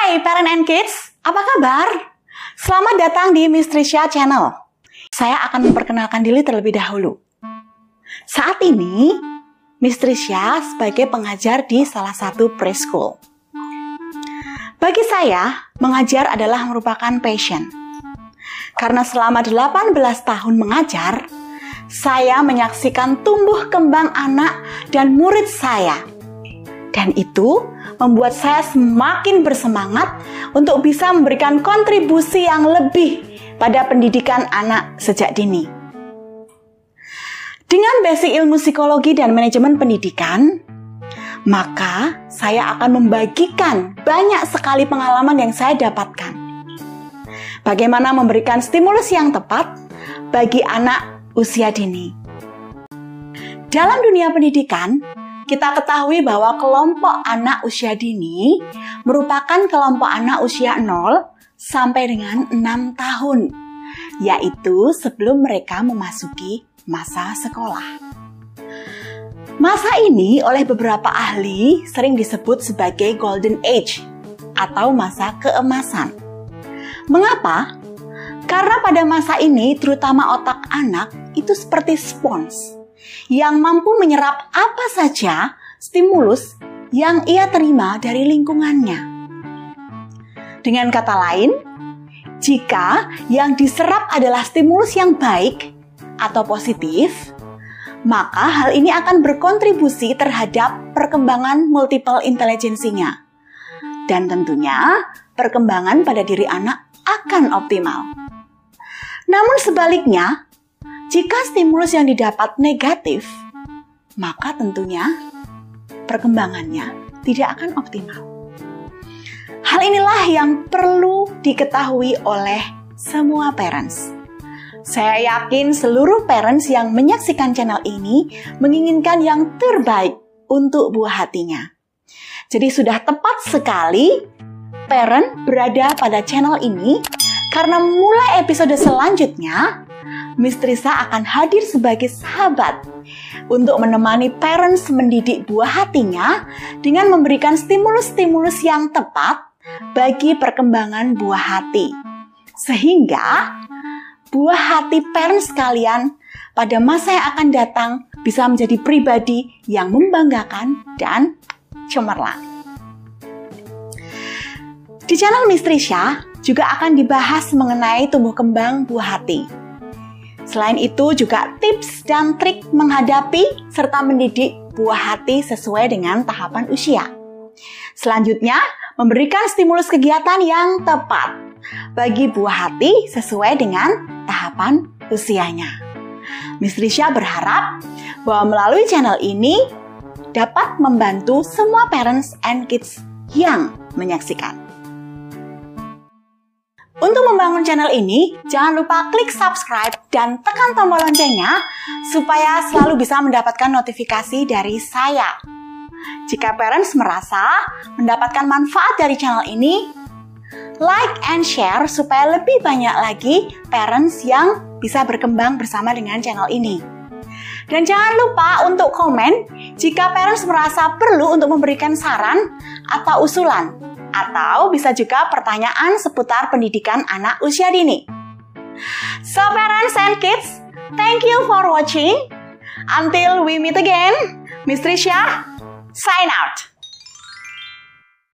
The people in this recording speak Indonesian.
Hai parent and kids, apa kabar? Selamat datang di Mistrisha Channel. Saya akan memperkenalkan diri terlebih dahulu. Saat ini, Mistrisha sebagai pengajar di salah satu preschool. Bagi saya, mengajar adalah merupakan passion. Karena selama 18 tahun mengajar, saya menyaksikan tumbuh kembang anak dan murid saya. Dan itu membuat saya semakin bersemangat untuk bisa memberikan kontribusi yang lebih pada pendidikan anak sejak dini. Dengan basic ilmu psikologi dan manajemen pendidikan, maka saya akan membagikan banyak sekali pengalaman yang saya dapatkan. Bagaimana memberikan stimulus yang tepat bagi anak usia dini. Dalam dunia pendidikan, kita ketahui bahwa kelompok anak usia dini merupakan kelompok anak usia 0 sampai dengan 6 tahun, yaitu sebelum mereka memasuki masa sekolah. Masa ini oleh beberapa ahli sering disebut sebagai golden age atau masa keemasan. Mengapa? Karena pada masa ini terutama otak anak itu seperti spons yang mampu menyerap apa saja stimulus yang ia terima dari lingkungannya. Dengan kata lain, jika yang diserap adalah stimulus yang baik atau positif, maka hal ini akan berkontribusi terhadap perkembangan multiple intelijensinya. Dan tentunya, perkembangan pada diri anak akan optimal. Namun sebaliknya, jika stimulus yang didapat negatif, maka tentunya perkembangannya tidak akan optimal. Hal inilah yang perlu diketahui oleh semua parents. Saya yakin seluruh parents yang menyaksikan channel ini menginginkan yang terbaik untuk buah hatinya. Jadi sudah tepat sekali parent berada pada channel ini karena mulai episode selanjutnya Mistrisa akan hadir sebagai sahabat untuk menemani parents mendidik buah hatinya dengan memberikan stimulus-stimulus yang tepat bagi perkembangan buah hati. Sehingga buah hati parents kalian pada masa yang akan datang bisa menjadi pribadi yang membanggakan dan cemerlang. Di channel Mistrisha juga akan dibahas mengenai tumbuh kembang buah hati Selain itu juga tips dan trik menghadapi serta mendidik buah hati sesuai dengan tahapan usia. Selanjutnya, memberikan stimulus kegiatan yang tepat bagi buah hati sesuai dengan tahapan usianya. Miss Risha berharap bahwa melalui channel ini dapat membantu semua parents and kids yang menyaksikan. Untuk membangun channel ini, jangan lupa klik subscribe dan tekan tombol loncengnya supaya selalu bisa mendapatkan notifikasi dari saya. Jika parents merasa mendapatkan manfaat dari channel ini, like and share supaya lebih banyak lagi parents yang bisa berkembang bersama dengan channel ini. Dan jangan lupa untuk komen jika parents merasa perlu untuk memberikan saran atau usulan atau bisa juga pertanyaan seputar pendidikan anak usia dini. So parents and kids, thank you for watching. Until we meet again, Miss Trisha, sign out.